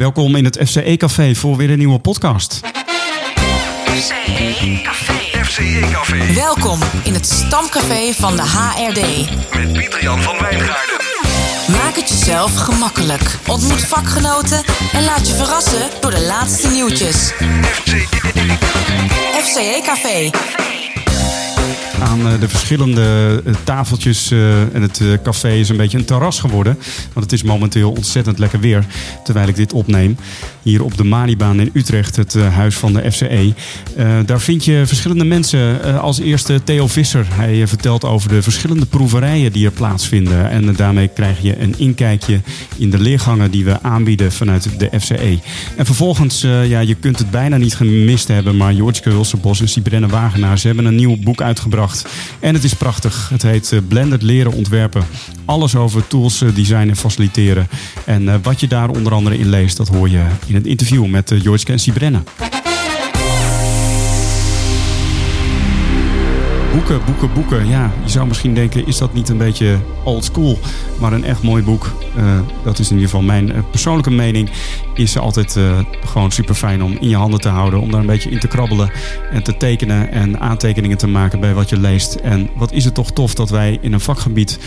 Welkom in het FCE Café voor weer een nieuwe podcast. FCE Café. FCE Café Welkom in het stamcafé van de HRD. met Pieter-Jan van Wijngaarden. Maak het jezelf gemakkelijk. Ontmoet vakgenoten en laat je verrassen door de laatste nieuwtjes. FCE FCE Café. Aan eh, de verschillende eh, tafeltjes eh, en het café is een beetje een terras geworden. Want het is momenteel ontzettend lekker weer terwijl ik dit opneem. Hier op de Malibaan in Utrecht, het huis van de FCE. Daar vind je verschillende mensen. Als eerste Theo Visser. Hij vertelt over de verschillende proeverijen die er plaatsvinden. En daarmee krijg je een inkijkje in de leergangen die we aanbieden vanuit de FCE. En vervolgens, ja, je kunt het bijna niet gemist hebben, maar Joortje Hulsenbos en Sibrenne Wagenaar, ze hebben een nieuw boek uitgebracht. En het is prachtig. Het heet eh, Blended Leren Ontwerpen. Alles over tools, eh, design en faciliteren. En eh, wat je daar onder andere in leest, dat hoor je in het interview met uh, Joortje en Boeken, boeken, boeken. Ja, je zou misschien denken, is dat niet een beetje old school? Maar een echt mooi boek, eh, dat is in ieder geval mijn eh, persoonlijke mening, is altijd eh, gewoon super fijn om in je handen te houden. Om daar een beetje in te krabbelen en te tekenen en aantekeningen te maken bij wat je leest. En wat is het toch tof dat wij in een vakgebied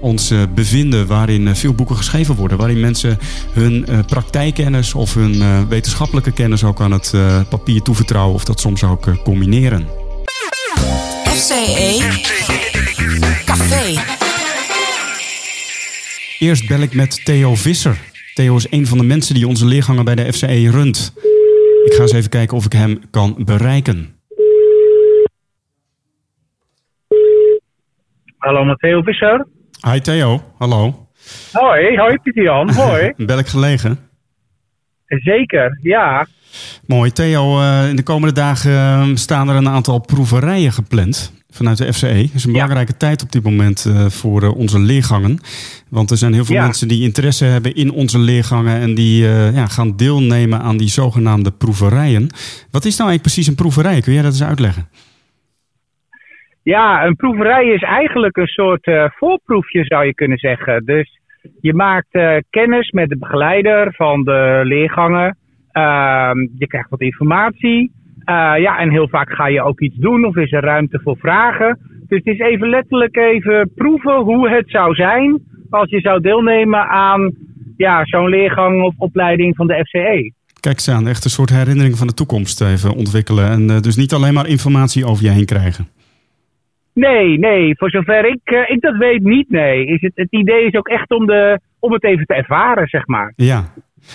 ons bevinden waarin veel boeken geschreven worden. Waarin mensen hun praktijkkennis of hun wetenschappelijke kennis ook aan het papier toevertrouwen. Of dat soms ook combineren. FCE Café. Eerst bel ik met Theo Visser. Theo is een van de mensen die onze leergangen bij de FCE runt. Ik ga eens even kijken of ik hem kan bereiken. Hallo Matteo Visser. Hi Theo, hallo. Hoi, hoi Pieter Jan. Hoi. Bel ik gelegen? Zeker, ja. Mooi. Theo, eh, in de komende dagen eh, staan er een aantal proeverijen gepland vanuit de FCE. Het is een belangrijke tijd op dit moment eh, voor eh, onze leergangen. Want er zijn heel veel Ja. mensen die interesse hebben in onze leergangen... en die ja, gaan deelnemen aan die zogenaamde proeverijen. Wat is nou eigenlijk precies een proeverij? Kun jij dat eens uitleggen? Ja, een proeverij is eigenlijk een soort voorproefje zou je kunnen zeggen. Dus je maakt kennis met de begeleider van de leergangen. Ehm, je krijgt wat informatie. Eh, ja, en heel vaak ga je ook iets doen of is er ruimte voor vragen. Dus het is even letterlijk even proeven hoe het zou zijn als je zou deelnemen aan ja, zo'n leergang of opleiding van de FCE. Kijk eens aan, echt een soort herinnering van de toekomst even ontwikkelen. En eh, dus niet alleen maar informatie over je heen krijgen. Nee, nee, voor zover ik, eh, ik dat weet niet, nee. Is het, het idee is ook echt om, de, om het even te ervaren, zeg maar. Ja.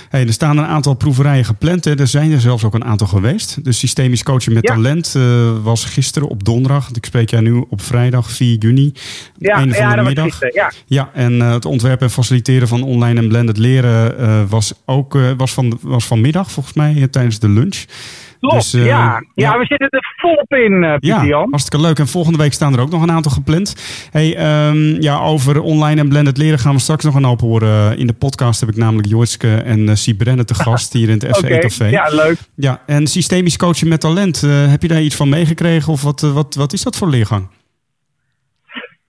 Hey, er staan een aantal proeverijen gepland. Hè. Er zijn er zelfs ook een aantal geweest. De systemisch coachen met Ja. talent eh, was gisteren op donderdag. Ik spreek jij nu op vrijdag 4 juni. Ja, Einde van ja de middag. gisteren, ja. Ja, en eh, het ontwerpen en faciliteren van online en blended leren eh, was ook was van, was vanmiddag volgens mij tijdens de lunch. Klopt, Dus, eh, ja. ja. ja. we zitten er volop in, Pieter Ja, hartstikke leuk. En volgende week staan er ook nog een aantal gepland. Hey, ehm, ja, over online en blended leren gaan we straks nog een hoop horen. In de podcast heb ik namelijk Joortske en uh, Sibrenne te gast hier in het FCE Oké, Café. ja, leuk. Ja, en systemisch coachen met talent. heb je daar iets van meegekregen of wat, wat, wat is dat voor leergang?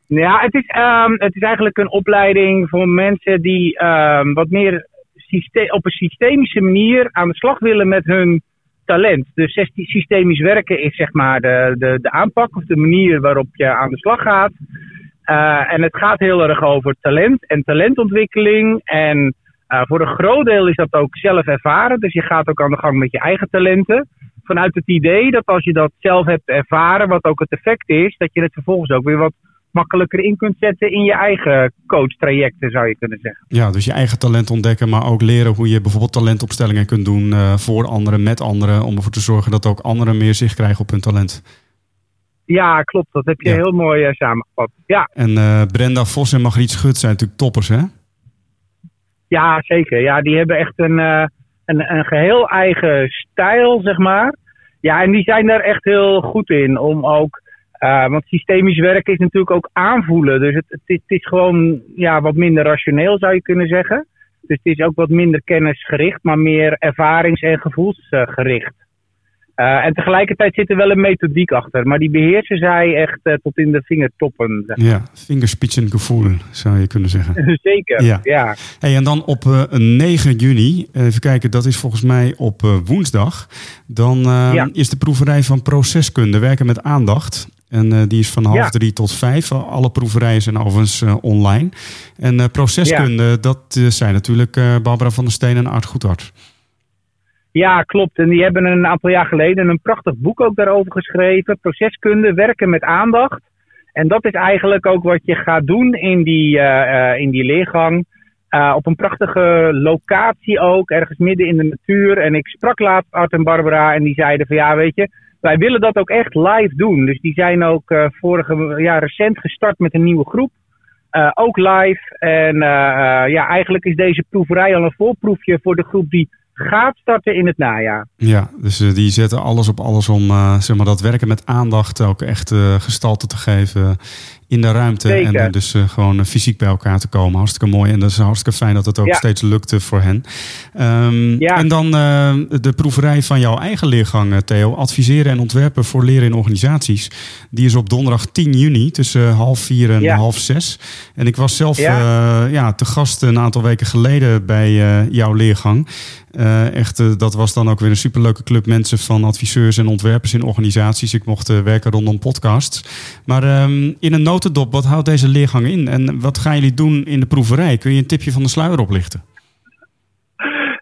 Ja, het is, ehm, het is eigenlijk een opleiding voor mensen die ehm, wat meer op een systemische manier aan de slag willen met hun talent. Dus syst- systemisch werken is zeg maar de, de, de aanpak of de manier waarop je aan de slag gaat. Eh, en het gaat heel erg over talent en talentontwikkeling. En eh, voor een groot deel is dat ook zelf ervaren. Dus je gaat ook aan de gang met je eigen talenten. Vanuit het idee dat als je dat zelf hebt ervaren, wat ook het effect is, dat je het vervolgens ook weer wat makkelijker in kunt zetten in je eigen coachtrajecten, zou je kunnen zeggen. Ja, dus je eigen talent ontdekken, maar ook leren hoe je bijvoorbeeld talentopstellingen kunt doen eh, voor anderen, met anderen, om ervoor te zorgen dat ook anderen meer zicht krijgen op hun talent. Ja, klopt. Dat heb je Ja. heel mooi eh, samengevat. Ja, En eh, Brenda Vos en Margriet Schut zijn natuurlijk toppers, hè? ja, zeker. Ja, die hebben echt een, een, een geheel eigen stijl, zeg maar. Ja, en die zijn daar echt heel goed in om ook. Eh, want systemisch werken is natuurlijk ook aanvoelen. Dus het, het, is, het is gewoon ja, wat minder rationeel, zou je kunnen zeggen. Dus het is ook wat minder kennisgericht, maar meer ervarings- en gevoelsgericht. Eh, en tegelijkertijd zit er wel een methodiek achter. Maar die beheersen zij echt eh, tot in de vingertoppen. Ja, vingerspitsengevoel zou je kunnen zeggen. Zeker, Ja. ja. Hey, en dan op eh, 9 juni, even kijken, dat is volgens mij op woensdag. Dan eh, Ja. is de proeverij van proceskunde, werken met aandacht. En eh, die is van half Ja. drie tot vijf. Alle proeverijen zijn overigens eh, online. En eh, proceskunde, dat zijn natuurlijk Barbara van der Steen en Art Goedhart. Ja, klopt. En die hebben een aantal jaar geleden een prachtig boek ook daarover geschreven. Proceskunde, werken met aandacht. En dat is eigenlijk ook wat je gaat doen in die, in die leergang. Op een prachtige locatie ook, ergens midden in de natuur. En ik sprak laatst Art en Barbara en die zeiden van ja, weet je, wij willen dat ook echt live doen. Dus die zijn ook eh, vorige, ja, recent gestart met een nieuwe groep. Eh, ook live. En eh, ja, eigenlijk is deze proeverij al een voorproefje voor de groep die gaat starten in het najaar. Ja, dus die zetten alles op alles om zeg maar, dat werken met aandacht ook echt gestalte te geven in de ruimte. Zeker. En dus eh, gewoon eh, fysiek bij elkaar te komen. Hartstikke mooi. En dat is hartstikke fijn dat het ook Ja. steeds lukte voor hen. Ehm, Ja. En dan eh, de proeverij van jouw eigen leergang, Theo. Adviseren en ontwerpen voor leren in organisaties. Die is op donderdag 10 juni tussen half vier en Ja. half zes. En ik was zelf Ja. ja, te gast een aantal weken geleden bij jouw leergang. Eh, echt, dat was dan ook weer een superleuke club mensen van adviseurs en ontwerpers in organisaties. Ik mocht werken rondom podcasts. Maar ehm, in een notendop, wat houdt deze leergang in? En wat gaan jullie doen in de proeverij? Kun je een tipje van de sluier oplichten?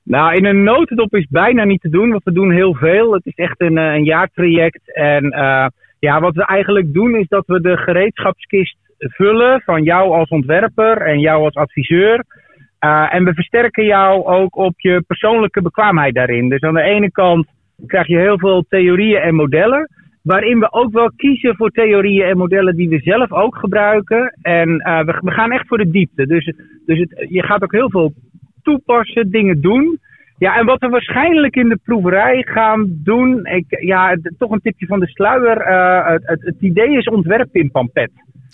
Nou, in een notendop is bijna niet te doen, want we doen heel veel. Het is echt een, eh, een jaartraject. En eh, ja, wat we eigenlijk doen is dat we de gereedschapskist vullen van jou als ontwerper en jou als adviseur. Eh, en we versterken jou ook op je persoonlijke bekwaamheid daarin. Dus aan de ene kant krijg je heel veel theorieën en modellen. Waarin we ook wel kiezen voor theorieën en modellen die we zelf ook gebruiken. En eh, we, we gaan echt voor de diepte. Dus, dus het, je gaat ook heel veel toepassen, dingen doen. Ja, en wat we waarschijnlijk in de proeverij gaan doen. Ik, ja, toch een tipje van de sluier. eh, het, het, het idee is ontwerp in Pampet.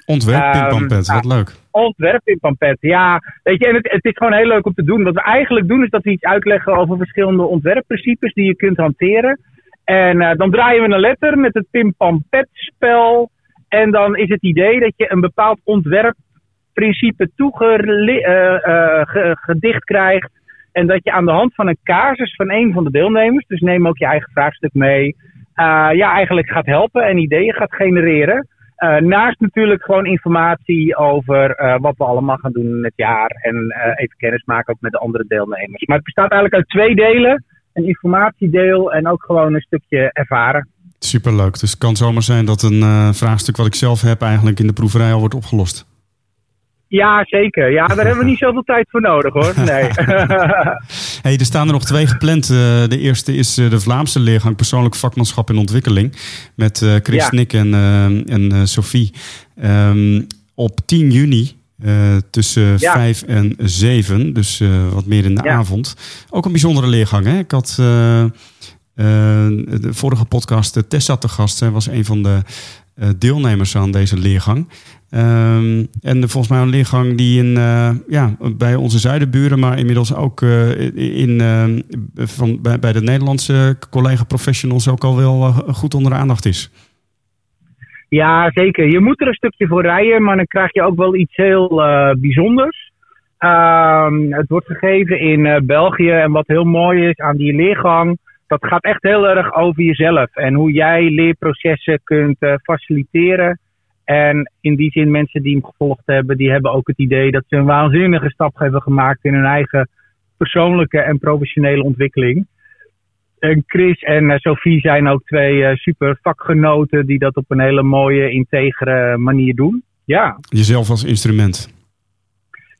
Ontwerp, Ehm, Pimpampet, wat leuk. Ontwerp in Pampet, ja. Weet je, en het, het is gewoon heel leuk om te doen. Wat we eigenlijk doen is dat we iets uitleggen over verschillende ontwerpprincipes die je kunt hanteren. En eh, dan draaien we een letter met het Pim Pampet spel. En dan is het idee dat je een bepaald ontwerpprincipe toegedicht krijgt. En dat je aan de hand van een casus van een van de deelnemers, dus neem ook je eigen vraagstuk mee, eh, ja, eigenlijk gaat helpen en ideeën gaat genereren. Eh, naast natuurlijk gewoon informatie over eh, wat we allemaal gaan doen in het jaar. En eh, even kennis maken ook met de andere deelnemers. Maar het bestaat eigenlijk uit twee delen. Een informatiedeel en ook gewoon een stukje ervaren. Superleuk. Dus het kan zomaar zijn dat een eh, vraagstuk wat ik zelf heb eigenlijk in de proeverij al wordt opgelost. Ja, zeker. Ja, daar hebben we niet zoveel tijd voor nodig hoor. Nee. Hey, er staan er nog twee gepland. Eh, de eerste is eh, de Vlaamse leergang persoonlijk vakmanschap in ontwikkeling. Met Chris Ja. Nick en, en Sophie. Ehm, op 10 juni eh, tussen Ja. 5 en 7. Dus eh, wat meer in de Ja. avond. Ook een bijzondere leergang. Hè? Ik had eh, de vorige podcast Tessa te gast. Zij was een van de deelnemers aan deze leergang. Ehm, en volgens mij een leergang die in, ja, bij onze zuidenburen, maar inmiddels ook in, van, bij, bij de Nederlandse collega-professionals ook al wel goed onder de aandacht is. Ja, zeker. Je moet er een stukje voor rijden, maar dan krijg je ook wel iets heel eh, bijzonders. Ehm, het wordt gegeven in eh, België en wat heel mooi is aan die leergang, dat gaat echt heel erg over jezelf en hoe jij leerprocessen kunt eh, faciliteren. En in die zin, mensen die hem gevolgd hebben, die hebben ook het idee dat ze een waanzinnige stap hebben gemaakt in hun eigen persoonlijke en professionele ontwikkeling. En Chris en eh, Sophie zijn ook twee eh, super vakgenoten die dat op een hele mooie, integere manier doen. Ja, Jezelf als instrument.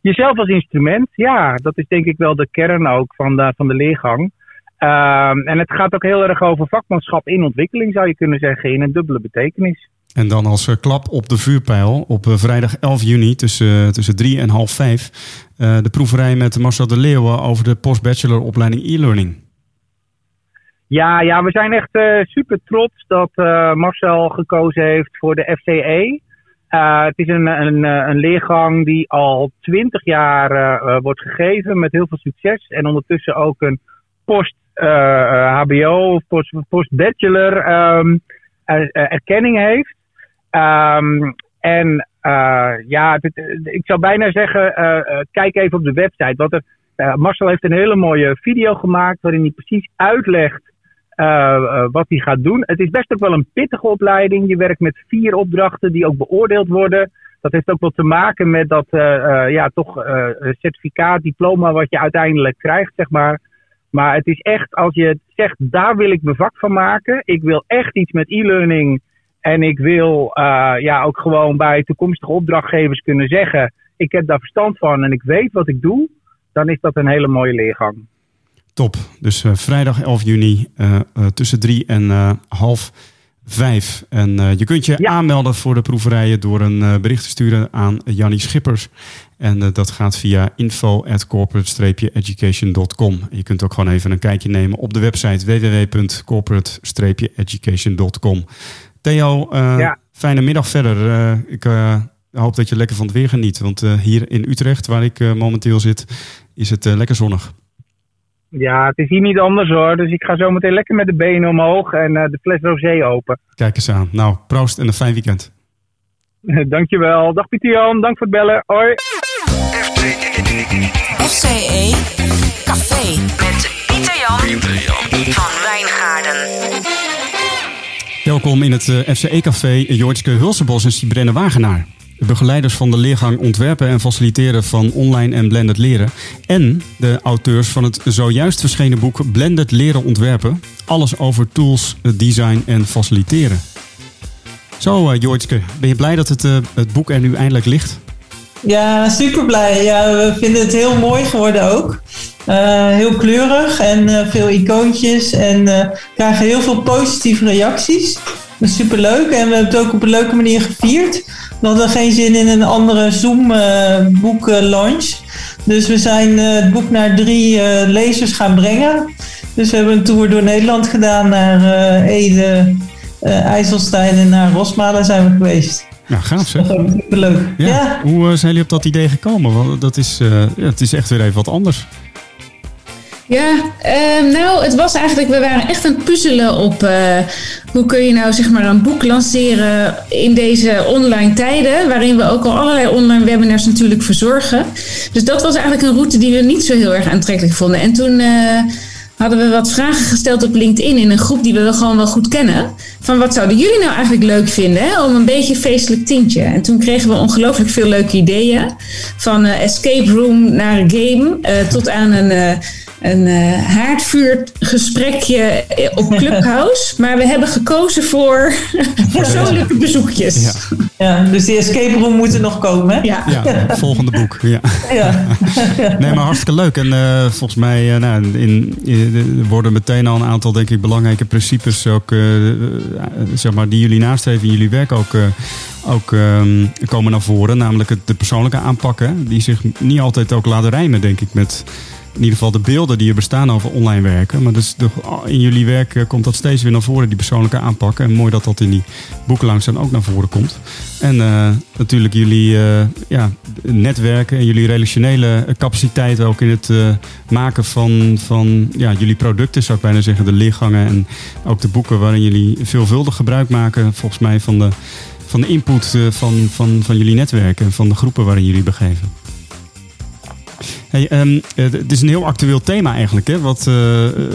jezelf als instrument, ja, dat is denk ik wel de kern ook van de, van de leergang. Ehm, en het gaat ook heel erg over vakmanschap in ontwikkeling, zou je kunnen zeggen, in een dubbele betekenis. En dan als eh, klap op de vuurpijl op eh, vrijdag 11 juni tussen, tussen drie en half vijf. eh, de proeverij met Marcel de Leeuwen over de postbacheloropleiding e-learning. Ja, ja, we zijn echt eh, super trots dat eh, Marcel gekozen heeft voor de FCE. Eh, het is een, een, een leergang die al twintig jaar wordt gegeven met heel veel succes. En ondertussen ook een post HBO, post, post-bachelor ehm, er- er- erkenning heeft. Ehm, en ja, ik zou bijna zeggen, kijk even op de website. Er, Marcel heeft een hele mooie video gemaakt waarin hij precies uitlegt eh, wat hij gaat doen. Het is best ook wel een pittige opleiding. Je werkt met vier opdrachten die ook beoordeeld worden. Dat heeft ook wel te maken met dat eh, ja, toch certificaat, diploma wat je uiteindelijk krijgt, zeg maar. Maar het is echt, als je zegt, daar wil ik mijn vak van maken. Ik wil echt iets met e-learning. En ik wil ja, ook gewoon bij toekomstige opdrachtgevers kunnen zeggen: ik heb daar verstand van en ik weet wat ik doe. Dan is dat een hele mooie leergang. Top. Dus eh, vrijdag 11 juni eh, eh, tussen drie en half vijf. En je kunt je Ja. aanmelden voor de proeverijen door een bericht te sturen aan Jannie Schippers. En dat gaat via info.corporate-education.com. Je kunt ook gewoon even een kijkje nemen op de website www.corporate-education.com. Theo, Ja. fijne middag verder. Ik hoop dat je lekker van het weer geniet. Want hier in Utrecht, waar ik momenteel zit, is het lekker zonnig. Ja, het is hier niet anders hoor. Dus ik ga zo meteen lekker met de benen omhoog en eh, de fles rosé open. Kijk eens aan. Nou, proost en een fijn weekend. Dankjewel. Dag Pieter Jan, dank voor het bellen. Hoi. FCE Café met Pieter Jan Pieter Jan. van Wijngaarden. Welkom in het eh, FCE-café Joortske Hulsebos en Sibrenne Wagenaar. De begeleiders van de leergang ontwerpen en faciliteren van online en blended leren. En de auteurs van het zojuist verschenen boek Blended leren ontwerpen. Alles over tools, eh, design en faciliteren. Zo, uh, ben je blij dat het, eh, het boek er nu eindelijk ligt? Ja, super blij. Ja, we vinden het heel mooi geworden ook. Heel kleurig en veel icoontjes. En krijgen heel veel positieve reacties. Dat is super leuk. En we hebben het ook op een leuke manier gevierd. We hadden geen zin in een andere Zoom-boek launch. Dus we zijn eh, het boek naar drie eh, lezers gaan brengen. Dus we hebben een tour door Nederland gedaan naar eh, Ede, eh, IJsselstein en naar Rosmalen zijn we geweest. Nou, gaaf zeg. Dat is. Ja. ja. Hoe eh, zijn jullie op dat idee gekomen? Want dat is, eh, ja, het is echt weer even wat anders. Ja, ehm, nou, het was eigenlijk, we waren echt aan het puzzelen op eh, hoe kun je nou zeg maar een boek lanceren in deze online tijden, waarin we ook al allerlei online webinars natuurlijk verzorgen. Dus dat was eigenlijk een route die we niet zo heel erg aantrekkelijk vonden. En toen eh, hadden we wat vragen gesteld op LinkedIn in een groep die we wel gewoon wel goed kennen. Van wat zouden jullie nou eigenlijk leuk vinden hè? om een beetje feestelijk tintje? En toen kregen we ongelooflijk veel leuke ideeën. Van eh, escape room naar een game tot aan een... een eh haardvuurgesprekje op Clubhouse. Maar we hebben gekozen voor persoonlijke bezoekjes. Ja. Ja, dus die escape room moet er nog komen. hè? Ja. Ja, volgende boek. Ja. Ja. Nee, maar hartstikke leuk. En eh, volgens mij uh, nou, in, in, worden meteen al een aantal denk ik, belangrijke principes ook, uh, zeg maar, die jullie nastreven in jullie werk ook, uh, ook um, komen naar voren. Namelijk het, de persoonlijke aanpakken, die zich niet altijd ook laten rijmen, denk ik, met in ieder geval de beelden die er bestaan over online werken. Maar dus in jullie werk uh, komt dat steeds weer naar voren, die persoonlijke aanpakken. En mooi dat dat in die boeken langzaam ook naar voren komt. En uh, natuurlijk jullie uh, ja, netwerken en jullie relationele capaciteit ook in het maken van, van ja, jullie producten, zou ik bijna zeggen, de leergangen en ook de boeken waarin jullie veelvuldig gebruik maken, volgens mij, van de, van de input van, van, van jullie netwerken en van de groepen waarin jullie begeven. Hey, um, het is een heel actueel thema eigenlijk, hè, wat, uh,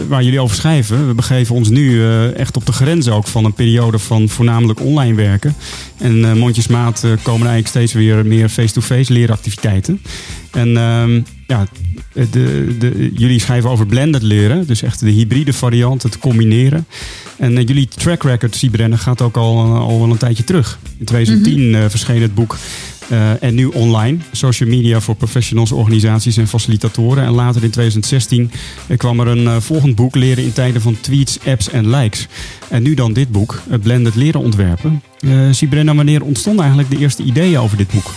waar jullie over schrijven. We begeven ons nu uh, echt op de grens ook van een periode van voornamelijk online werken. En uh, mondjesmaat komen eigenlijk steeds weer meer face-to-face leeractiviteiten. En um, ja, de, de, jullie schrijven over blended leren, dus echt de hybride variant, het combineren. En jullie track record, Sibrennen, gaat ook al, al wel een tijdje terug. In 2010 mm -hmm. verscheen het boek uh, en nu online. Social media voor professionals, organisaties en facilitatoren. En later in 2016 kwam er een uh, volgend boek, Leren in tijden van tweets, apps en likes. En nu dan dit boek, het Blended Leren ontwerpen. Uh, Sibrenna, wanneer ontstonden eigenlijk de eerste ideeën over dit boek?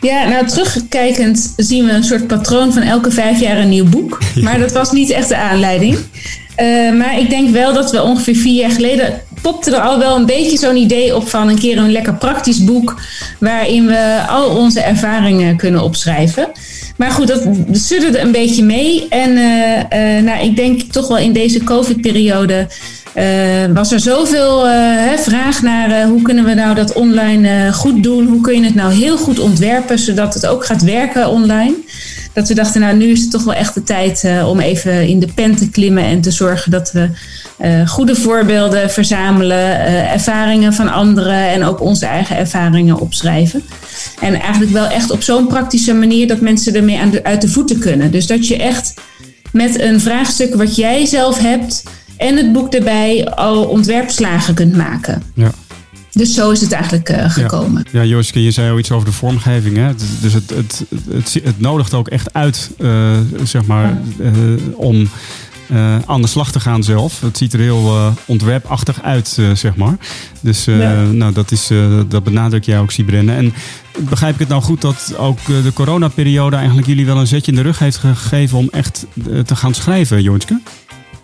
Ja, nou terugkijkend zien we een soort patroon van elke vijf jaar een nieuw boek. Maar dat was niet echt de aanleiding. Uh, maar ik denk wel dat we ongeveer vier jaar geleden popte er al wel een beetje zo'n idee op van een keer een lekker praktisch boek waarin we al onze ervaringen kunnen opschrijven. maar goed, dat sudderde een beetje mee. En eh, eh, nou, ik denk toch wel in deze COVID-periode eh, was er zoveel vraag naar hoe kunnen we nou dat online goed doen? Hoe kun je het nou heel goed ontwerpen zodat het ook gaat werken online? Dat we dachten, nou nu is het toch wel echt de tijd om even in de pen te klimmen en te zorgen dat we goede voorbeelden verzamelen, ervaringen van anderen en ook onze eigen ervaringen opschrijven. En eigenlijk wel echt op zo'n praktische manier dat mensen ermee aan de, uit de voeten kunnen. Dus dat je echt met een vraagstuk wat jij zelf hebt en het boek erbij al ontwerpslagen kunt maken. Ja. Dus zo is het eigenlijk uh, gekomen. Ja, ja Jooske, je zei al iets over de vormgeving. Hè? Dus het, het, het, het nodigt ook echt uit, uh, zeg maar, uh, om uh, aan de slag te gaan zelf. Het ziet er heel uh, ontwerpachtig uit, uh, zeg maar. Dus nou, dat, is, dat benadruk jij ook, Sibrennen. En begrijp ik het nou goed dat ook de coronaperiode eigenlijk jullie wel een zetje in de rug heeft gegeven om echt te gaan schrijven, Joonske?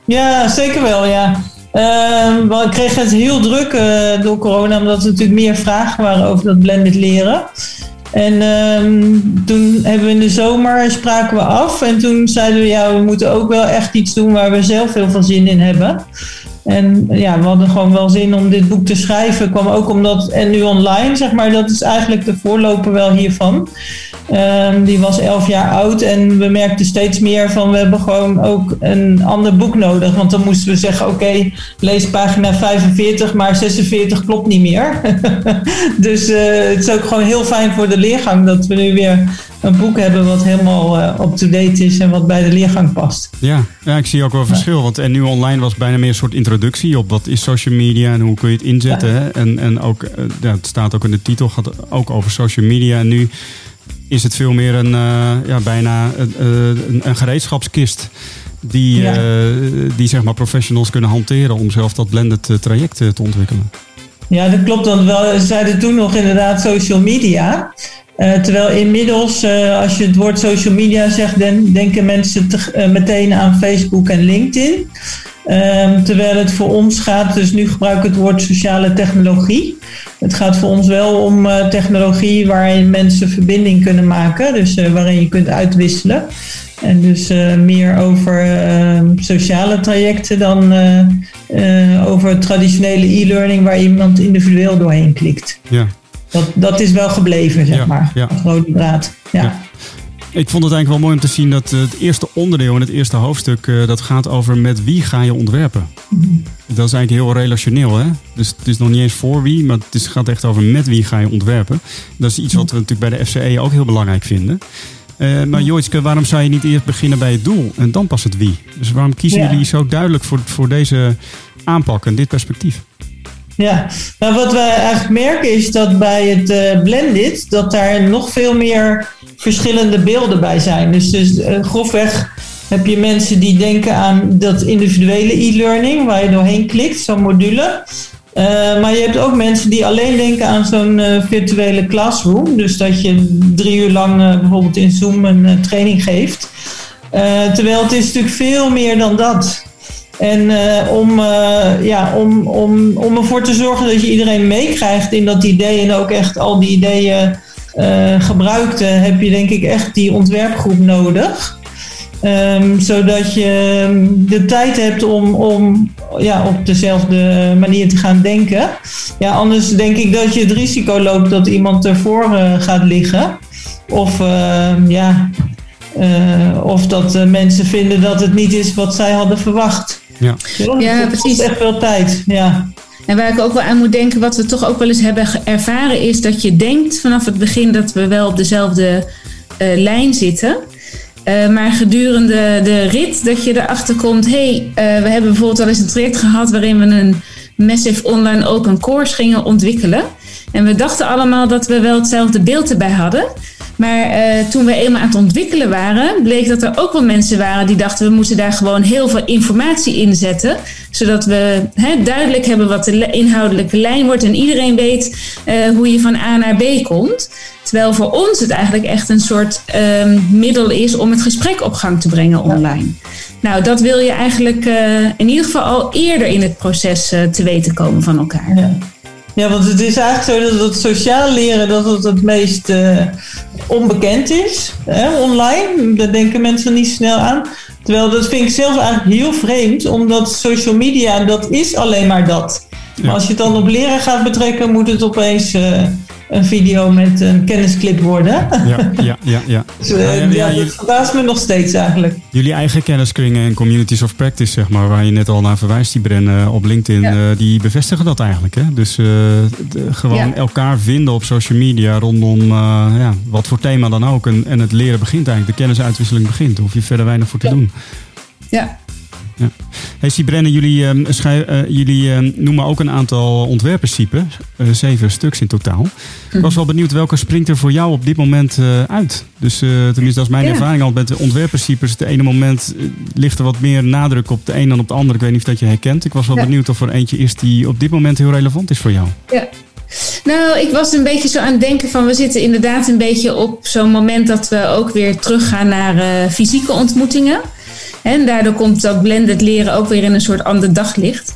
Ja, zeker wel, ja. Ehm, we kregen het heel druk door corona, omdat er natuurlijk meer vragen waren over dat blended leren. En um, toen hebben we in de zomer spraken we af. En toen zeiden we, ja, we moeten ook wel echt iets doen waar we zelf heel veel zin in hebben. En ja, we hadden gewoon wel zin om dit boek te schrijven. Kwam ook omdat, en nu online, zeg maar, dat is eigenlijk de voorloper wel hiervan. Um, die was elf jaar oud en we merkten steeds meer van we hebben gewoon ook een ander boek nodig. Want dan moesten we zeggen, oké, okay, lees pagina 45, maar 46 klopt niet meer. dus uh, het is ook gewoon heel fijn voor de leergang dat we nu weer een boek hebben wat helemaal uh, up-to-date is en wat bij de leergang past. Ja, ja ik zie ook wel verschil. Want en nu online was bijna meer een soort introductie op wat is social media en hoe kun je het inzetten. Ja. En, en ook, ja, het staat ook in de titel, gaat ook over social media. En nu is het veel meer een, uh, ja, bijna een, een gereedschapskist. Die, ja. die zeg maar professionals kunnen hanteren om zelf dat blended traject te ontwikkelen. Ja, dat klopt. Want we zeiden toen nog inderdaad social media. Uh, terwijl inmiddels, uh, als je het woord social media zegt, dan denken mensen te, meteen aan Facebook en LinkedIn. Ehm, terwijl het voor ons gaat, dus nu gebruik ik het woord sociale technologie. Het gaat voor ons wel om technologie waarin mensen verbinding kunnen maken, dus waarin je kunt uitwisselen. En dus meer over ehm, sociale trajecten dan over traditionele e-learning waar iemand individueel doorheen klikt. Ja. Dat, dat is wel gebleven, zeg ja, maar. Ja. Rode draad. Ja. ja. Ik vond het eigenlijk wel mooi om te zien dat het eerste onderdeel in het eerste hoofdstuk... Uh, dat gaat over met wie ga je ontwerpen. Mm. Dat is eigenlijk heel relationeel. Hè? Dus het is nog niet eens voor wie, maar het gaat echt over met wie ga je ontwerpen. Dat is iets wat we natuurlijk bij de FCE ook heel belangrijk vinden. Uh, maar Joitske, waarom zou je niet eerst beginnen bij het doel en dan pas het wie? Dus waarom kiezen jullie zo duidelijk voor, voor deze aanpak en dit perspectief? Ja, nou wat wij eigenlijk merken is dat bij het uh, blended, dat daar nog veel meer verschillende beelden bij zijn. Dus, dus uh, grofweg heb je mensen die denken aan dat individuele e-learning, waar je doorheen klikt, zo'n module. Uh, maar je hebt ook mensen die alleen denken aan zo'n virtuele classroom. Dus dat je drie uur lang bijvoorbeeld in Zoom een training geeft. terwijl het is natuurlijk veel meer dan dat. En uh, om, uh, ja, om, om, om ervoor te zorgen dat je iedereen meekrijgt in dat idee en ook echt al die ideeën uh, gebruikt, heb je denk ik echt die ontwerpgroep nodig. Um, zodat je ehm, de tijd hebt om, om ja, op dezelfde manier te gaan denken. Ja, anders denk ik dat je het risico loopt dat iemand ervoor gaat liggen. Of ehm, ja, of dat mensen vinden dat het niet is wat zij hadden verwacht. Ja, ja precies. echt veel tijd. Ja. En waar ik ook wel aan moet denken, wat we toch ook wel eens hebben ervaren, is dat je denkt vanaf het begin dat we wel op dezelfde uh, lijn zitten. Uh, maar gedurende de rit dat je erachter komt, hé, hey, uh, we hebben bijvoorbeeld wel eens een traject gehad waarin we een massive online open course gingen ontwikkelen. En we dachten allemaal dat we wel hetzelfde beeld erbij hadden. Maar uh, toen we eenmaal aan het ontwikkelen waren, bleek dat er ook wel mensen waren die dachten we moeten daar gewoon heel veel informatie in zetten. Zodat we duidelijk hebben wat de inhoudelijke lijn wordt en iedereen weet uh, hoe je van A naar B komt. Terwijl voor ons het eigenlijk echt een soort um, middel is om het gesprek op gang te brengen online. Nou, dat wil je eigenlijk uh, in ieder geval al eerder in het proces te weten komen van elkaar. Ja, want het is eigenlijk zo dat het sociaal leren dat het het meest eh, onbekend is. Hè, online. Daar denken mensen niet snel aan. Terwijl dat vind ik zelf eigenlijk heel vreemd. Omdat social media, dat is alleen maar dat. Maar als je het dan op leren gaat betrekken, moet het opeens eh, een video met een kennisclip worden. Ja, ja, ja. ja. Dus, eh, Ja, ja, ja, ja, dat verbaast me nog steeds eigenlijk. Jullie eigen kenniskringen en communities of practice, zeg maar, waar je net al naar verwijst, die Bren op LinkedIn, eh, die bevestigen dat eigenlijk. Hè? Dus eh, de- gewoon elkaar vinden op social media rondom ja, wat voor thema dan ook. En, en het leren begint eigenlijk, de kennisuitwisseling begint. Daar hoef je verder weinig voor te doen. Ja. Hey Sibrennen, jullie, ehm, eh, jullie ehm, noemen ook een aantal ontwerpprincipes, eh, zeven stuks in totaal. Ik was wel benieuwd welke springt er voor jou op dit moment eh, uit. Dus tenminste, dat is mijn Ja. ervaring al met de ontwerpprincipes. Het ene moment ligt er wat meer nadruk op de een dan op de ander. Ik weet niet of dat je herkent. Ik was wel Ja. benieuwd of er eentje is die op dit moment heel relevant is voor jou. Ja. Nou, ik was een beetje zo aan het denken van we zitten inderdaad een beetje op zo'n moment dat we ook weer teruggaan naar fysieke ontmoetingen. En daardoor komt dat blended leren ook weer in een soort ander daglicht.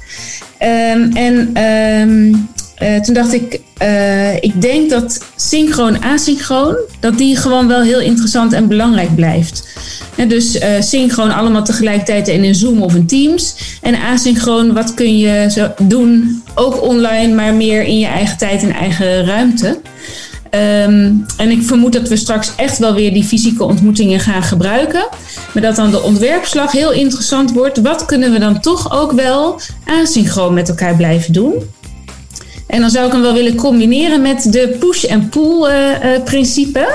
Ehm, en ehm, eh, toen dacht ik, eh, ik denk dat synchroon asynchroon, dat die gewoon wel heel interessant en belangrijk blijft. En dus eh, synchroon allemaal tegelijkertijd in een Zoom of een Teams. En asynchroon, wat kun je zo doen, ook online, maar meer in je eigen tijd en eigen ruimte. Ehm, en ik vermoed dat we straks echt wel weer die fysieke ontmoetingen gaan gebruiken. Maar dat dan de ontwerpslag heel interessant wordt. Wat kunnen we dan toch ook wel asynchroon met elkaar blijven doen? En dan zou ik hem wel willen combineren met de push- en pull-principe.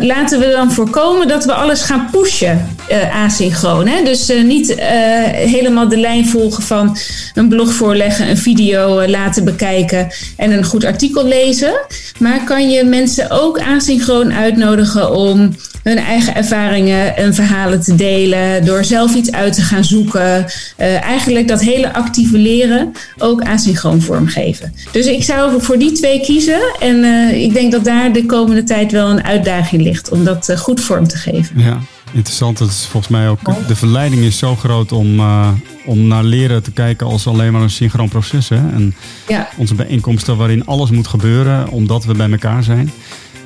laten we dan voorkomen dat we alles gaan pushen eh, asynchroon. Hè? Dus eh, niet eh, helemaal de lijn volgen van een blog voorleggen, een video laten bekijken en een goed artikel lezen. Maar kan je mensen ook asynchroon uitnodigen om hun eigen ervaringen en verhalen te delen, door zelf iets uit te gaan zoeken. Eigenlijk dat hele actieve leren ook asynchroon vormgeven. Dus ik zou voor die twee kiezen. En ik denk dat daar de komende tijd wel een uitdaging ligt om dat goed vorm te geven. Ja, interessant. Dat is volgens mij ook. De verleiding is zo groot om, eh, om naar leren te kijken als alleen maar een synchroon proces. Hè? En Ja, onze bijeenkomsten waarin alles moet gebeuren omdat we bij elkaar zijn.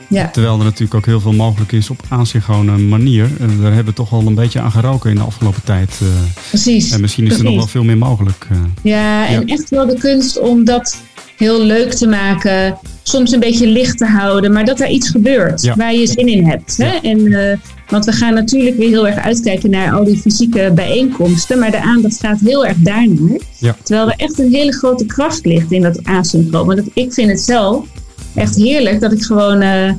ja. Terwijl er natuurlijk ook heel veel mogelijk is op asynchrone manier. En daar hebben we toch wel een beetje aan geroken in de afgelopen tijd. eh. precies. en misschien is er nog wel veel meer mogelijk. eh. Ja, en Ja. echt wel de kunst om dat heel leuk te maken. Soms een beetje licht te houden, maar dat er iets gebeurt Ja. waar je zin in hebt. Hè? En, eh, want we gaan natuurlijk weer heel erg uitkijken naar al die fysieke bijeenkomsten. Maar de aandacht gaat heel erg daarnaar. Ja. Terwijl er echt een hele grote kracht ligt in dat asynchroon. Want ik vind het zelf echt heerlijk dat ik gewoon eh,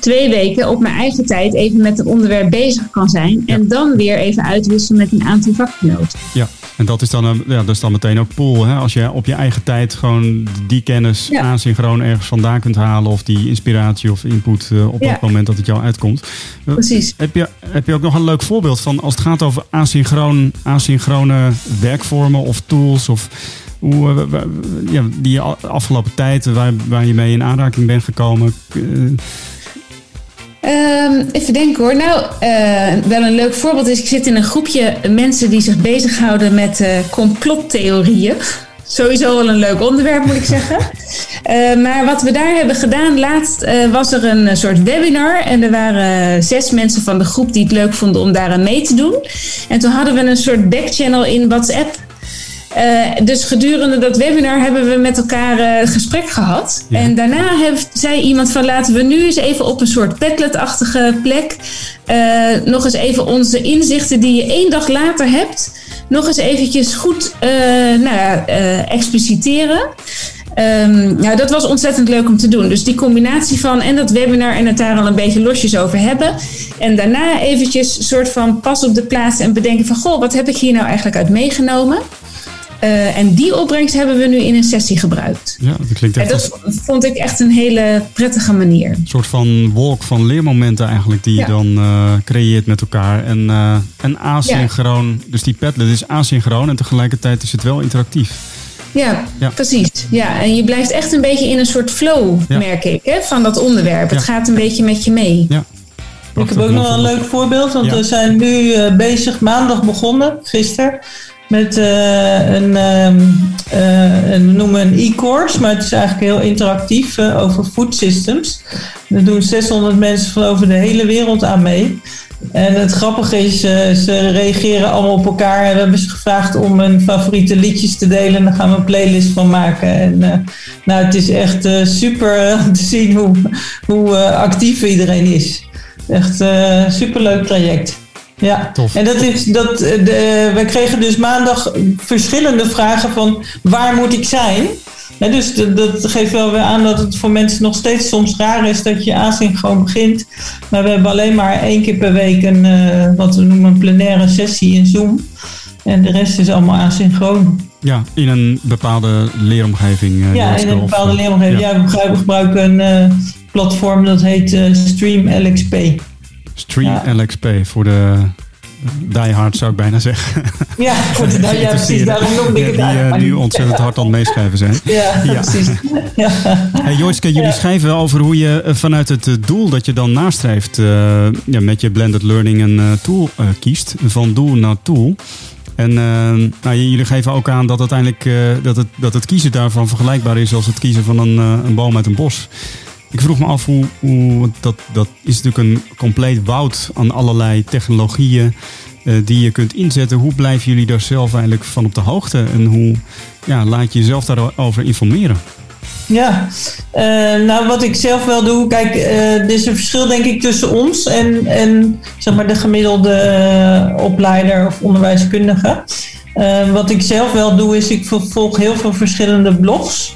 twee weken op mijn eigen tijd even met een onderwerp bezig kan zijn. En dan weer even uitwisselen met een aantal vakgenoten. Ja, en dat is dan, een- ja, dat is dan meteen ook pool. Hè? Als je op je eigen tijd gewoon die kennis Ja. asynchroon ergens vandaan kunt halen. Of die inspiratie of input eh, op Ja. het moment dat het jou uitkomt. Eh, Precies. Heb je, heb je ook nog een leuk voorbeeld van als het gaat over asynchroon, asynchrone werkvormen of tools? Of hoe, eh, ja, die afgelopen tijd waar, waar je mee in aanraking bent gekomen? Eh, Ehm, even denken hoor. Nou, eh, wel een leuk voorbeeld is, ik zit in een groepje mensen die zich bezighouden met eh, complottheorieën. Sowieso wel een leuk onderwerp, moet ik zeggen. Eh, maar wat we daar hebben gedaan, laatst was er een soort webinar. En er waren zes mensen van de groep die het leuk vonden om daaraan mee te doen. En toen hadden we een soort backchannel in WhatsApp. Eh, dus gedurende dat webinar hebben we met elkaar eh, gesprek gehad. Ja. En daarna heeft, zei iemand van laten we nu eens even op een soort Padlet-achtige plek... eh, nog eens even onze inzichten die je één dag later hebt... nog eens eventjes goed nou ja, expliciteren. Ehm, nou, dat was ontzettend leuk om te doen. Dus die combinatie van en dat webinar en het daar al een beetje losjes over hebben. En daarna eventjes soort van pas op de plaats en bedenken van... goh, wat heb ik hier nou eigenlijk uit meegenomen? Eh, en die opbrengst hebben we nu in een sessie gebruikt. ja, dat klinkt En echt als dat vond ik echt een hele prettige manier. een soort van wolk van leermomenten eigenlijk die Ja. je dan eh, creëert met elkaar. En, eh, en asynchroon, dus die Padlet is asynchroon en tegelijkertijd is het wel interactief. Ja, Ja. precies. Ja, en je blijft echt een beetje in een soort flow, Ja. merk ik, hè, van dat onderwerp. Het gaat een beetje met je mee. Ja. Ik heb ook nog wel een leuk voorbeeld, want Ja. we zijn nu eh, bezig, maandag begonnen, gisteren, Met eh, een, ehm, eh, een, noemen een e-course, maar het is eigenlijk heel interactief eh, over food systems. Er doen 600 mensen van over de hele wereld aan mee. En het grappige is, ze reageren allemaal op elkaar. En we hebben ze gevraagd om hun favoriete liedjes te delen. En daar gaan we een playlist van maken. En nou, het is echt super te zien hoe, hoe actief iedereen is. Echt een superleuk traject. Ja, Tof. en dat is dat. eh, De, we kregen dus maandag verschillende vragen van waar moet ik zijn? Dus dat, dat geeft wel weer aan dat het voor mensen nog steeds soms raar is dat je asynchroon begint. Maar we hebben alleen maar één keer per week een, eh, wat we noemen een plenaire sessie in Zoom. En de rest is allemaal asynchroon. Ja, in een bepaalde leeromgeving. eh, ja, in een bepaalde eh, leeromgeving. ja. Ja, we gebruiken, een eh, platform dat heet eh, Stream LXP. Stream Ja. LXP voor de diehard zou ik bijna zeggen. Ja, goed, nou, ja precies. Daarom noemde ik het die eh, nu ontzettend hard aan het meeschrijven zijn. Ja, Ja. precies. Ja. Hey Joyske, jullie schrijven over hoe je eh, vanuit het eh, doel dat je dan nastreeft ja, met je blended learning een tool kiest. Van doel naar tool. En nou, jullie geven ook aan dat, uiteindelijk, dat, het, dat het kiezen daarvan vergelijkbaar is als het kiezen van een, een boom uit een bos. Ik vroeg me af hoe, hoe dat, dat is natuurlijk een compleet woud aan allerlei technologieën eh, die je kunt inzetten. Hoe blijven jullie daar zelf eigenlijk van op de hoogte? En hoe ja, laat je jezelf daarover informeren? Ja, Eh, nou wat ik zelf wel doe, kijk, eh, er is een verschil denk ik tussen ons en, en zeg maar de gemiddelde opleider of onderwijskundige. Wat ik zelf wel doe, is ik volg heel veel verschillende blogs.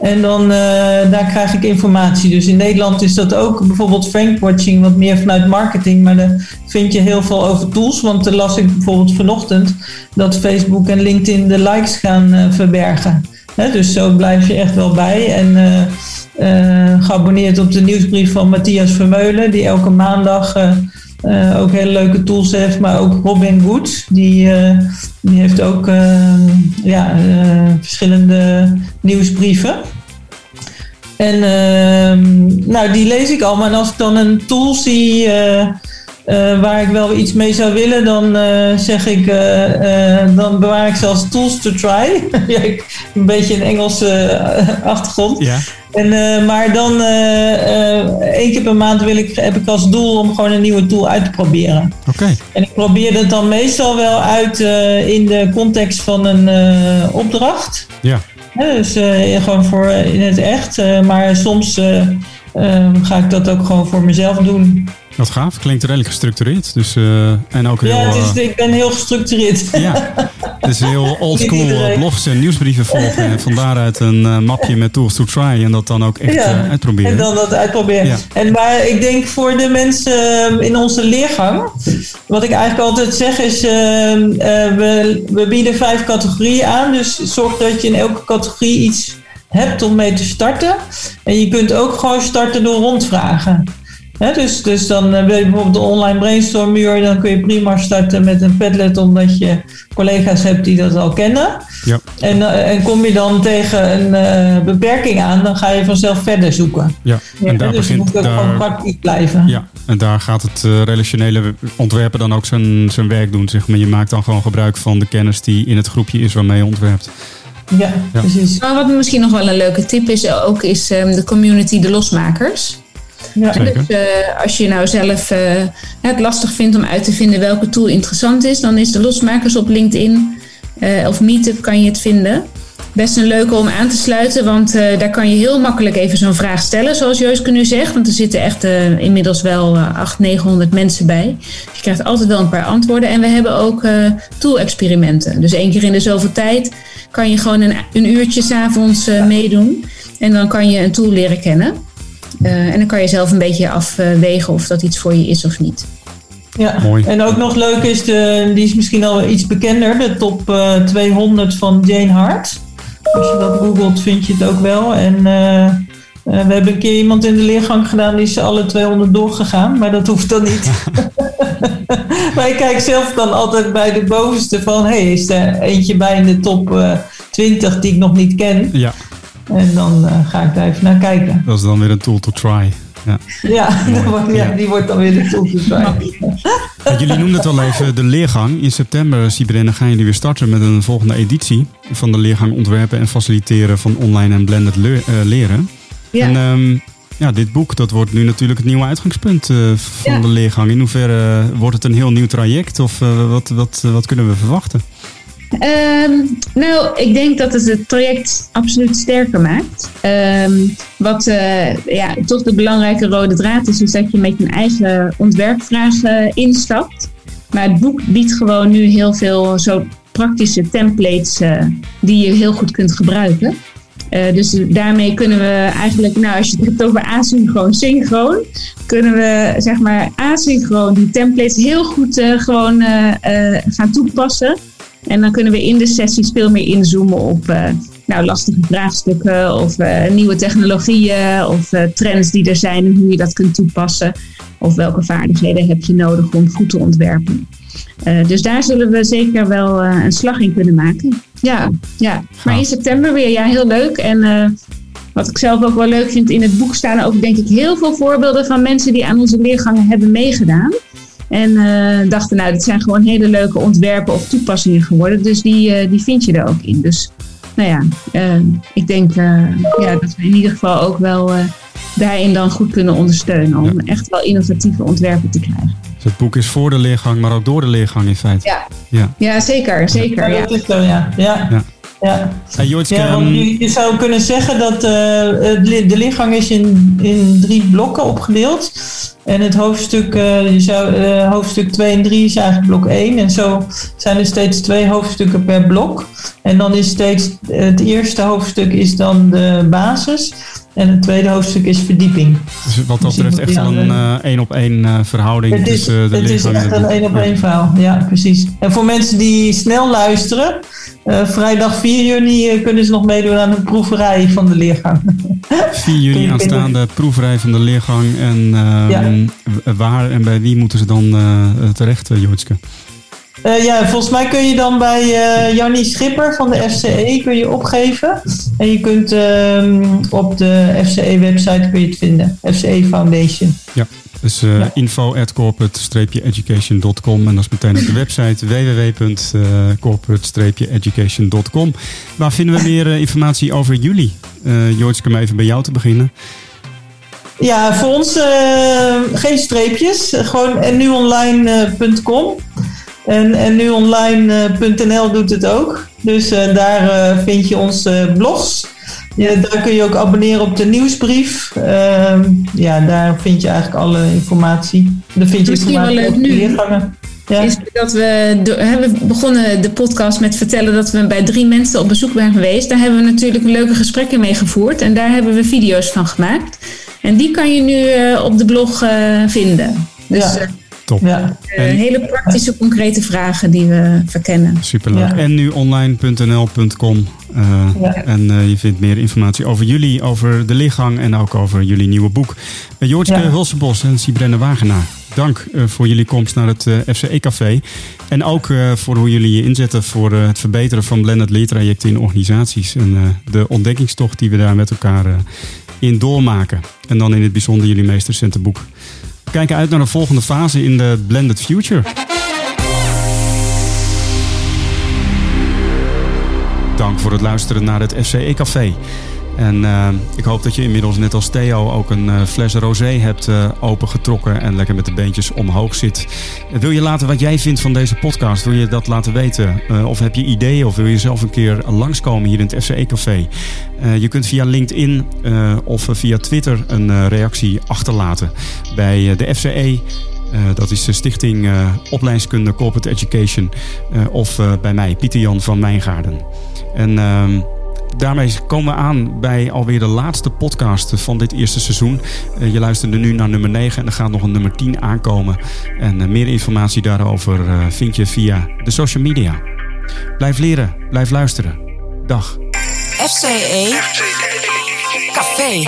En dan eh, daar krijg ik informatie. Dus in Nederland is dat ook bijvoorbeeld Frankwatching, wat meer vanuit marketing. Maar daar vind je heel veel over tools. Want dan las ik bijvoorbeeld vanochtend dat Facebook en LinkedIn de likes gaan eh, verbergen. Dus zo blijf je echt wel bij. En eh, geabonneerd op de nieuwsbrief van Matthias Vermeulen, die elke maandag ook hele leuke tools heeft. Maar ook Robin Wood, die, die heeft ook ja, eh, verschillende nieuwsbrieven. En ehm, nou, die lees ik allemaal. En als ik dan een tool zie eh, eh, waar ik wel iets mee zou willen, dan zeg ik, dan bewaar ik ze als tools to try. ik, een beetje een Engelse achtergrond. Ja. En, eh, maar dan eh, eh, één keer per maand wil ik, heb ik als doel om gewoon een nieuwe tool uit te proberen. Oké. En ik probeer het dan meestal wel uit in de context van een opdracht. Ja. Hè, dus gewoon voor in het echt. maar soms ga ik dat ook gewoon voor mezelf doen. Wat gaaf. Klinkt redelijk gestructureerd. Dus, eh, en ook heel... ja, het is, eh, ik ben heel gestructureerd. ja, het is heel oldschool eh, blogs en nieuwsbrieven volgen. En van daaruit een mapje met tools to try. En dat dan ook echt uitproberen. En dan dat uitproberen. Ja. En maar ik denk voor de mensen eh, in onze leergang, wat ik eigenlijk altijd zeg is, eh, eh, we, we bieden vijf categorieën aan. Dus zorg dat je in elke categorie iets hebt om mee te starten. En je kunt ook gewoon starten door rondvragen. Dus, dus dan eh, wil je bijvoorbeeld de online brainstormuur, dan kun je prima starten met een Padlet, omdat je collega's hebt die dat al kennen. Ja, En, eh, en kom je dan tegen een eh, beperking aan, dan ga je vanzelf verder zoeken. ja. en daar dus je begint... moet ook gewoon Daar, praktisch blijven. ja, en daar gaat het relationele ontwerpen dan ook zijn, zijn werk doen. Zeg maar. Je maakt dan gewoon gebruik van de kennis die in het groepje is waarmee je ontwerpt. Ja, Ja. precies. Maar wat misschien nog wel een leuke tip is, ook is ehm, de community De Losmakers. Ja. Dus eh, als je nou zelf eh, het lastig vindt om uit te vinden welke tool interessant is, dan is de Losmakers op LinkedIn eh, of Meetup kan je het vinden. Best een leuke om aan te sluiten, want daar kan je heel makkelijk even zo'n vraag stellen, zoals Jooske nu zegt. Want er zitten echt inmiddels wel eh 800, 900 mensen bij. Dus je krijgt altijd wel een paar antwoorden. En we hebben ook tool-experimenten. Dus één keer in de zoveel tijd kan je gewoon een, een uurtje s'avonds eh meedoen. En dan kan je een tool leren kennen. Eh, en dan kan je zelf een beetje afwegen of dat iets voor je is of niet. Ja. Mooi. En ook nog leuk is, de, die is misschien al iets bekender, de top eh, 200 van Jane Hart. Als je dat googelt vind je het ook wel. En eh, eh, we hebben een keer iemand in de leergang gedaan, die is alle 200 doorgegaan, maar dat hoeft dan niet. maar ik kijk zelf dan altijd bij de bovenste van, hé, hey, is er eentje bij in de top eh, 20 die ik nog niet ken? Ja, En dan eh, ga ik daar even naar kijken. dat is dan weer een tool to try. Ja, dan wordt- ja, die wordt dan weer de toekomst bij. Ja, jullie noemden het al even, de leergang. In september, Sibren, gaan jullie weer starten met een volgende editie van de leergang ontwerpen en faciliteren van online en blended le- eh, leren. Ja. En ehm, ja, dit boek, dat wordt nu natuurlijk het nieuwe uitgangspunt eh, van Ja. de leergang. In hoeverre wordt het een heel nieuw traject of wat, wat, wat kunnen we verwachten? Nou, ik denk dat het het traject absoluut sterker maakt. Ehm, wat eh, ja, toch de belangrijke rode draad is, is dat je met je eigen ontwerpvraag eh, instapt. Maar het boek biedt gewoon nu heel veel zo praktische templates eh, die je heel goed kunt gebruiken. Eh, dus daarmee kunnen we eigenlijk, nou als je het hebt over asynchroon, synchroon, kunnen we zeg maar asynchroon die templates heel goed gewoon gaan toepassen. En dan kunnen we in de sessies veel meer inzoomen op eh, nou, lastige vraagstukken of eh, nieuwe technologieën of eh, trends die er zijn en hoe je dat kunt toepassen. Of welke vaardigheden heb je nodig om goed te ontwerpen. Eh, dus daar zullen we zeker wel eh, een slag in kunnen maken. Ja, ja. maar in september weer, ja, heel leuk. En eh, wat ik zelf ook wel leuk vind, in het boek staan ook denk ik heel veel voorbeelden van mensen die aan onze leergangen hebben meegedaan. En eh, dachten, nou, dit zijn gewoon hele leuke ontwerpen of toepassingen geworden. Dus die, eh, die vind je er ook in. Dus nou ja, eh, ik denk eh, ja, dat we in ieder geval ook wel eh, daarin dan goed kunnen ondersteunen. Om echt wel innovatieve ontwerpen te krijgen. Dus het boek is voor de leergang, maar ook door de leergang in feite. Ja. Ja. Ja, zeker. zeker Ja, ja. dat is zo, ja. Ja. Ja. ja. Hey, Joytske, Ja, want ehm, je, je zou kunnen zeggen dat li- de lichaam is in, in drie blokken opgedeeld. En het hoofdstuk, eh, je zou, eh, hoofdstuk 2 en 3 is eigenlijk blok 1. En zo zijn er steeds twee hoofdstukken per blok. En dan is steeds, het eerste hoofdstuk is dan de basis. En het tweede hoofdstuk is verdieping. dus wat dat dus betreft echt een andere- één op één eh, verhouding Het is, tussen de het is echt een één op één verhaal. Ja, precies. En voor mensen die snel luisteren, eh, vrijdag 4 juni eh, kunnen ze nog meedoen aan een proeverij van de leergang. 4 juni aanstaande proeverij van de leergang. En ehm, Ja. waar en bij wie moeten ze dan eh, terecht, uh? Eh, ja, volgens mij kun je dan bij eh Jannie Schipper van de FCE kun je opgeven. En je kunt ehm, op de FCE-website kun je het vinden. FCE Foundation. Ja, dus eh Ja. info at corporate-education.com en dat is meteen op de website www.corporate-education.com. Waar vinden we meer informatie over jullie? Uh, Joitske, om even bij jou te beginnen. Ja, voor ons geen streepjes. Gewoon nuonline.com. En, en nuonline.nl doet het ook. Dus eh, daar eh, vind je onze blogs. Ja, daar kun je ook abonneren op de nieuwsbrief. Ehm, ja, daar vind je eigenlijk alle informatie. Daar vind je Misschien wel informatie leuk nu. Ja. Is dat we, hebben begonnen de podcast met vertellen dat we bij drie mensen op bezoek zijn geweest. Daar hebben we natuurlijk leuke gesprekken mee gevoerd. En daar hebben we video's van gemaakt. En die kan je nu eh, op de blog eh, vinden. Dus Ja. Top. Ja. eh, hele praktische, concrete vragen die we verkennen. Superleuk. Ja. En nu online.nl.com. Eh, Ja. En eh, je vindt meer informatie over jullie, over de lichaam en ook over jullie nieuwe boek. Uh, Joortje Ja. Hulsenbos en Sibrenne Wagenaar. Dank eh, voor jullie komst naar het FCE-café. En ook eh, voor hoe jullie je inzetten voor eh, het verbeteren van blended leertrajecten in organisaties. En eh, de ontdekkingstocht die we daar met elkaar eh, in doormaken. En dan in het bijzonder jullie meest recente boek. We kijken uit naar de volgende fase in de Blended Future. Dank voor het luisteren naar het FCE Café. En uh, ik hoop dat je inmiddels net als Theo ook een uh, fles rosé hebt uh, opengetrokken en lekker met de beentjes omhoog zit. Wil je laten wat jij vindt van deze podcast? Wil je dat laten weten? Of heb je ideeën of wil je zelf een keer langskomen hier in het FCE Café? je kunt via LinkedIn of via Twitter een reactie achterlaten bij de FCE. Dat is de Stichting uh, Opleidingskunde Corporate Education. Of bij mij, Pieter Jan van Mijngaarden. En ehm, daarmee komen we aan bij alweer de laatste podcast van dit eerste seizoen. je luisterde nu naar nummer 9 en er gaat nog een nummer 10 aankomen. En meer informatie daarover vind je via de social media. Blijf leren, blijf luisteren. Dag. FCE Café.